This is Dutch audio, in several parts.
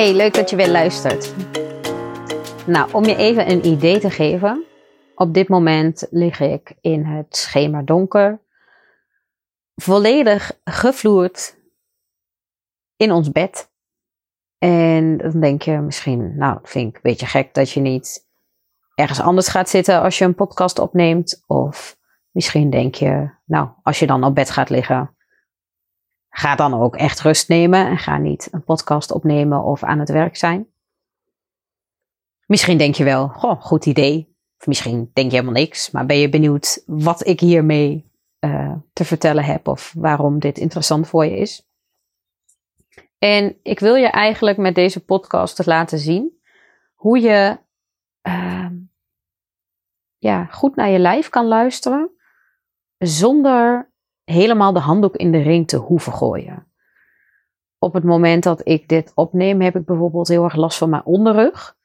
Hey, leuk dat je weer luistert. Nou, om je even een idee te geven. Op dit moment lig ik in het schema donker. Volledig gevloerd in ons bed. En dan denk je misschien, nou, vind ik een beetje gek dat je niet ergens anders gaat zitten als je een podcast opneemt. Of misschien denk je, nou, als je dan op bed gaat liggen, ga dan ook echt rust nemen en ga niet een podcast opnemen of aan het werk zijn. Misschien denk je wel, goh, goed idee. Of misschien denk je helemaal niks, maar ben je benieuwd wat ik hiermee uh, te vertellen heb of waarom dit interessant voor je is. En ik wil je eigenlijk met deze podcast laten zien hoe je uh, ja, goed naar je lijf kan luisteren zonder helemaal de handdoek in de ring te hoeven gooien. Op het moment dat ik dit opneem, heb ik bijvoorbeeld heel erg last van mijn onderrug.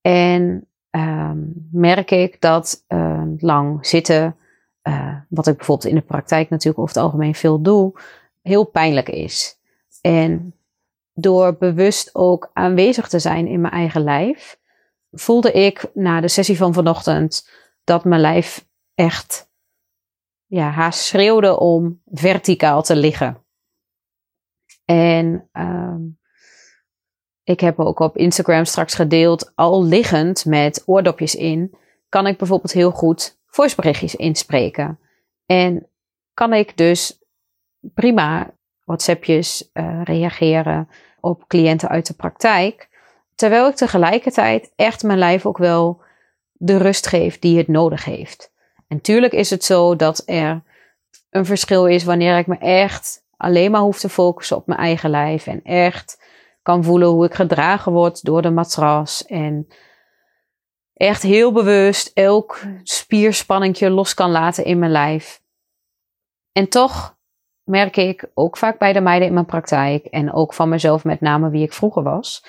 En um, merk ik dat uh, lang zitten, uh, wat ik bijvoorbeeld in de praktijk natuurlijk over het algemeen veel doe, heel pijnlijk is. En door bewust ook aanwezig te zijn in mijn eigen lijf, voelde ik na de sessie van vanochtend dat mijn lijf echt ja, haast schreeuwde om verticaal te liggen. En um, ik heb ook op Instagram straks gedeeld, al liggend met oordopjes in, kan ik bijvoorbeeld heel goed voiceberichtjes inspreken. En kan ik dus prima WhatsAppjes uh, reageren op cliënten uit de praktijk. Terwijl ik tegelijkertijd echt mijn lijf ook wel de rust geef die het nodig heeft. En tuurlijk is het zo dat er een verschil is wanneer ik me echt alleen maar hoef te focussen op mijn eigen lijf. En echt kan voelen hoe ik gedragen word door de matras. En echt heel bewust elk spierspanningje los kan laten in mijn lijf. En toch merk ik ook vaak bij de meiden in mijn praktijk en ook van mezelf met name wie ik vroeger was,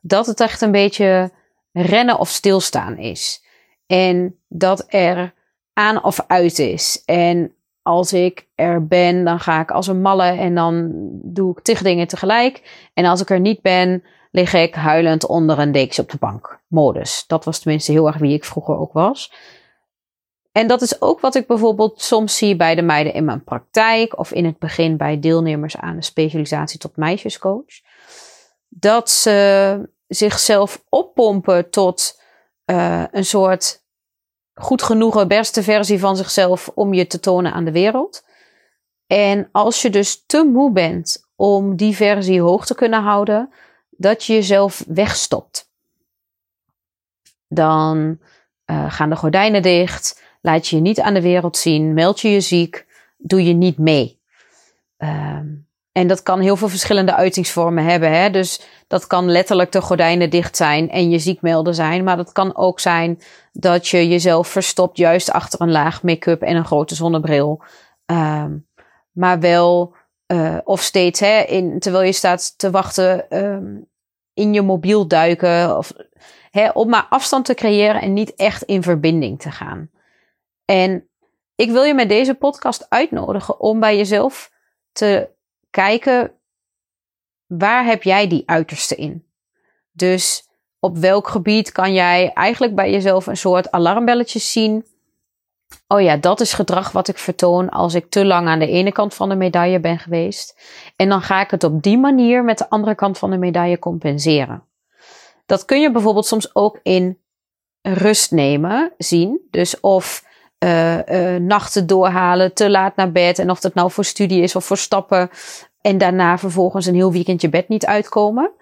dat het echt een beetje rennen of stilstaan is. En dat er aan of uit is. En als ik er ben, dan ga ik als een malle en dan doe ik tig dingen tegelijk. En als ik er niet ben, lig ik huilend onder een dekje op de bank. Modus. Dat was tenminste heel erg wie ik vroeger ook was. En dat is ook wat ik bijvoorbeeld soms zie bij de meiden in mijn praktijk of in het begin bij deelnemers aan de specialisatie tot meisjescoach. Dat ze zichzelf oppompen tot uh, een soort goed genoegen, beste versie van zichzelf om je te tonen aan de wereld. En als je dus te moe bent om die versie hoog te kunnen houden, dat je jezelf wegstopt. Dan uh, gaan de gordijnen dicht, laat je je niet aan de wereld zien, meld je je ziek, doe je niet mee. Um, en dat kan heel veel verschillende uitingsvormen hebben. Hè? Dus dat kan letterlijk de gordijnen dicht zijn en je ziek melden zijn. Maar dat kan ook zijn dat je jezelf verstopt juist achter een laag make-up en een grote zonnebril. Um, maar wel, uh, of steeds, hè, terwijl je staat te wachten, um, in je mobiel duiken. Of, hè, om maar afstand te creëren en niet echt in verbinding te gaan. En ik wil je met deze podcast uitnodigen om bij jezelf te kijken waar heb jij die uiterste in? Dus op welk gebied kan jij eigenlijk bij jezelf een soort alarmbelletjes zien? Oh ja, dat is gedrag wat ik vertoon als ik te lang aan de ene kant van de medaille ben geweest. En dan ga ik het op die manier met de andere kant van de medaille compenseren. Dat kun je bijvoorbeeld soms ook in rust nemen zien. Dus of uh, uh, nachten doorhalen, te laat naar bed. En of dat nou voor studie is of voor stappen. En daarna vervolgens een heel weekend je bed niet uitkomen.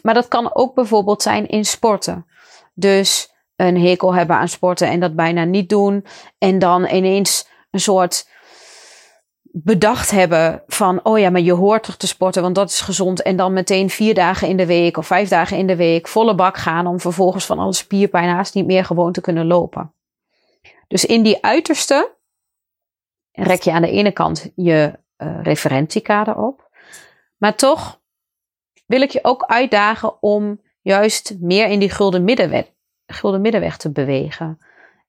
Maar dat kan ook bijvoorbeeld zijn in sporten. Dus een hekel hebben aan sporten en dat bijna niet doen. En dan ineens een soort bedacht hebben van, oh ja, maar je hoort toch te sporten, want dat is gezond. En dan meteen vier dagen in de week of vijf dagen in de week volle bak gaan om vervolgens van alle spierpijn haast niet meer gewoon te kunnen lopen. Dus in die uiterste rek je aan de ene kant je uh, referentiekader op. Maar toch wil ik je ook uitdagen om juist meer in die gulden middenweg, gulden middenweg te bewegen.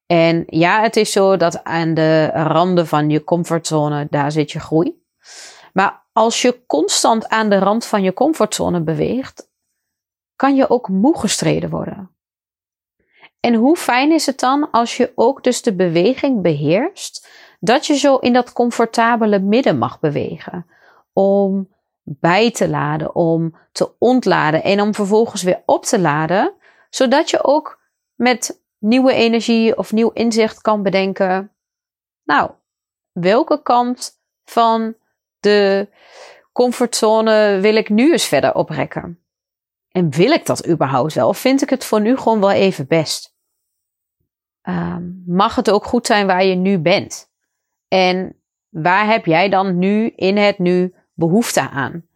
En ja, het is zo dat aan de randen van je comfortzone, daar zit je groei. Maar als je constant aan de rand van je comfortzone beweegt, kan je ook moe gestreden worden. En hoe fijn is het dan als je ook dus de beweging beheerst, dat je zo in dat comfortabele midden mag bewegen. Om bij te laden, om te ontladen en om vervolgens weer op te laden, zodat je ook met nieuwe energie of nieuw inzicht kan bedenken. Nou, welke kant van de comfortzone wil ik nu eens verder oprekken? En wil ik dat überhaupt wel? Of vind ik het voor nu gewoon wel even best? Ehm, mag het ook goed zijn waar je nu bent? En waar heb jij dan nu in het nu behoefte aan?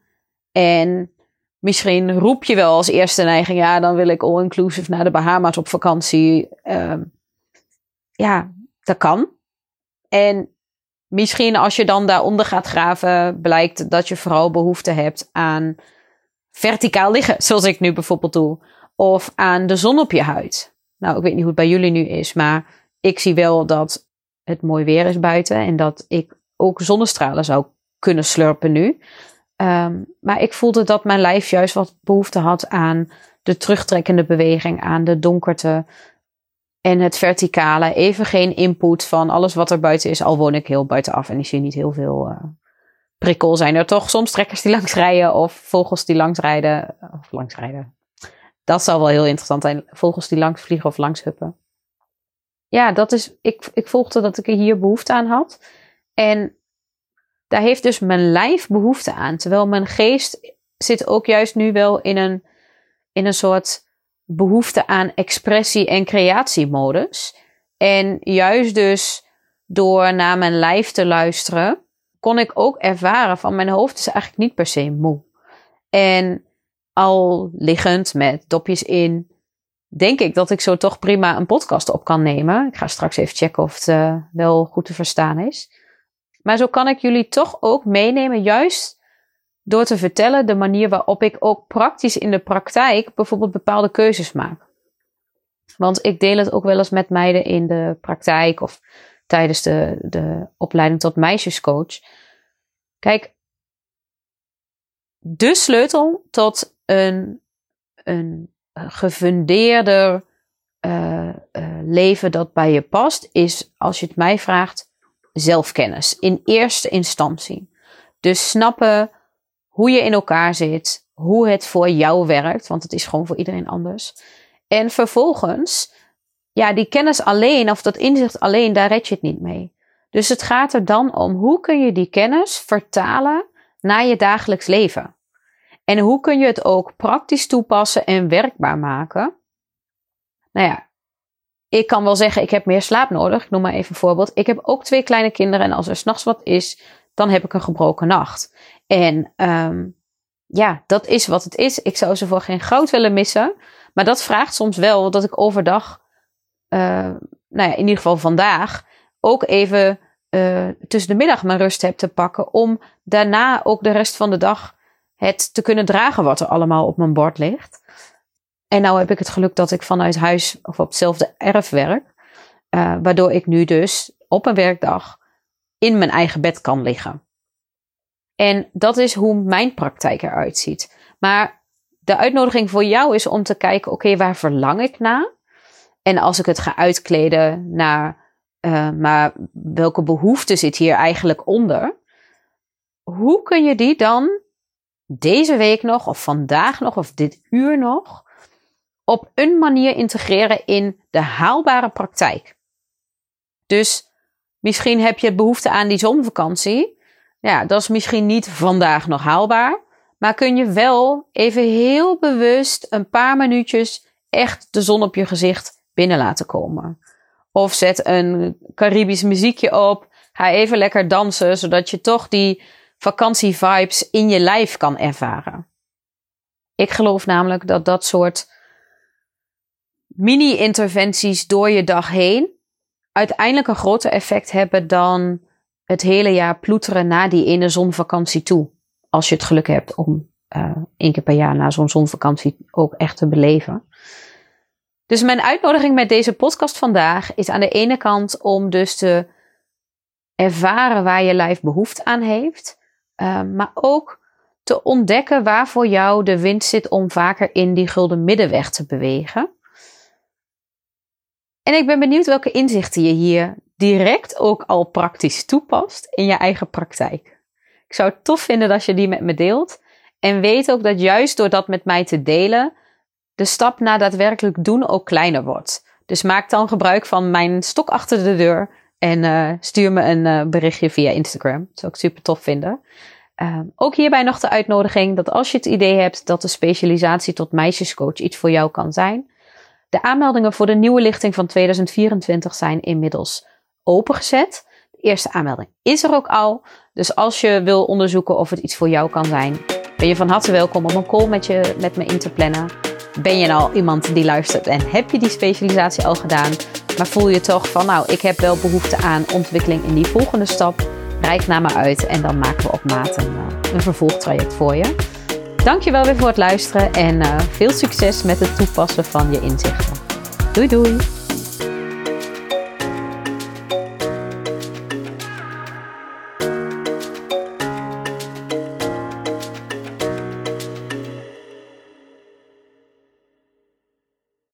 En misschien roep je wel als eerste neiging, ja, dan wil ik all-inclusive naar de Bahama's op vakantie. Ehm, ja, dat kan. En misschien als je dan daaronder gaat graven, blijkt dat je vooral behoefte hebt aan verticaal liggen, zoals ik nu bijvoorbeeld doe. Of aan de zon op je huid. Nou, ik weet niet hoe het bij jullie nu is, maar ik zie wel dat het mooi weer is buiten en dat ik ook zonnestralen zou kunnen slurpen nu. Ehm, maar ik voelde dat mijn lijf juist wat behoefte had aan de terugtrekkende beweging, aan de donkerte en het verticale. Even geen input van alles wat er buiten is, al woon ik heel buitenaf en ik zie niet heel veel uh, prikkel. Zijn er toch soms trekkers die langs rijden of vogels die langs rijden? Of langs rijden. Dat zou wel heel interessant zijn. Vogels die langs vliegen of langs huppen. Ja, dat is. Ik, ik volgde dat ik er hier behoefte aan had. En daar heeft dus mijn lijf behoefte aan. Terwijl mijn geest zit ook juist nu wel in een, in een soort behoefte aan expressie- en creatiemodus. En juist dus door naar mijn lijf te luisteren, kon ik ook ervaren van mijn hoofd is eigenlijk niet per se moe. En al liggend met dopjes in, denk ik dat ik zo toch prima een podcast op kan nemen. Ik ga straks even checken of het uh, wel goed te verstaan is. Maar zo kan ik jullie toch ook meenemen, juist door te vertellen de manier waarop ik ook praktisch in de praktijk bijvoorbeeld bepaalde keuzes maak. Want ik deel het ook wel eens met meiden in de praktijk of tijdens de, de opleiding tot meisjescoach. Kijk, de sleutel tot een, een gefundeerder uh, uh, leven dat bij je past, is als je het mij vraagt, zelfkennis in eerste instantie. Dus snappen hoe je in elkaar zit, hoe het voor jou werkt, want het is gewoon voor iedereen anders. En vervolgens, ja, die kennis alleen of dat inzicht alleen, daar red je het niet mee. Dus het gaat er dan om hoe kun je die kennis vertalen naar je dagelijks leven. En hoe kun je het ook praktisch toepassen en werkbaar maken? Nou ja, ik kan wel zeggen, ik heb meer slaap nodig. Ik noem maar even een voorbeeld. Ik heb ook twee kleine kinderen en als er s'nachts wat is, dan heb ik een gebroken nacht. En um, ja, dat is wat het is. Ik zou ze voor geen goud willen missen. Maar dat vraagt soms wel dat ik overdag, uh, nou ja, in ieder geval vandaag, ook even uh, tussen de middag mijn rust heb te pakken. Om daarna ook de rest van de dag het te kunnen dragen wat er allemaal op mijn bord ligt. En nou heb ik het geluk dat ik vanuit huis of op hetzelfde erf werk. Uh, waardoor ik nu dus op een werkdag in mijn eigen bed kan liggen. En dat is hoe mijn praktijk eruit ziet. Maar de uitnodiging voor jou is om te kijken: oké, waar verlang ik naar? En als ik het ga uitkleden naar, uh, maar welke behoefte zit hier eigenlijk onder? Hoe kun je die dan deze week nog, of vandaag nog, of dit uur nog, op een manier integreren in de haalbare praktijk? Dus misschien heb je behoefte aan die zonvakantie. Ja, dat is misschien niet vandaag nog haalbaar. Maar kun je wel even heel bewust een paar minuutjes echt de zon op je gezicht binnen laten komen. Of zet een Caribisch muziekje op. Ga even lekker dansen, zodat je toch die vakantievibes in je lijf kan ervaren. Ik geloof namelijk dat dat soort mini-interventies door je dag heen uiteindelijk een groter effect hebben dan het hele jaar ploeteren na die ene zonvakantie toe. Als je het geluk hebt om uh, één keer per jaar na zo'n zonvakantie ook echt te beleven. Dus mijn uitnodiging met deze podcast vandaag is aan de ene kant om dus te ervaren waar je lijf behoefte aan heeft. Uh, maar ook te ontdekken waar voor jou de wind zit om vaker in die gulden middenweg te bewegen. En ik ben benieuwd welke inzichten je hier direct ook al praktisch toepast in je eigen praktijk. Ik zou het tof vinden als je die met me deelt. En weet ook dat juist door dat met mij te delen, de stap naar daadwerkelijk doen ook kleiner wordt. Dus maak dan gebruik van mijn stok achter de deur en uh, stuur me een uh, berichtje via Instagram. Dat zou ik super tof vinden. Uh, ook hierbij nog de uitnodiging dat als je het idee hebt dat de specialisatie tot meisjescoach iets voor jou kan zijn. De aanmeldingen voor de nieuwe lichting van 2024 zijn inmiddels opengezet. De eerste aanmelding is er ook al. Dus als je wil onderzoeken of het iets voor jou kan zijn, ben je van harte welkom om een call met, je, met me in te plannen. Ben je nou iemand die luistert en heb je die specialisatie al gedaan, maar voel je toch van nou, ik heb wel behoefte aan ontwikkeling in die volgende stap, reik naar me uit en dan maken we op maat een, eh, een vervolgtraject voor je. Dankjewel weer voor het luisteren en uh, veel succes met het toepassen van je inzichten. Doei doei!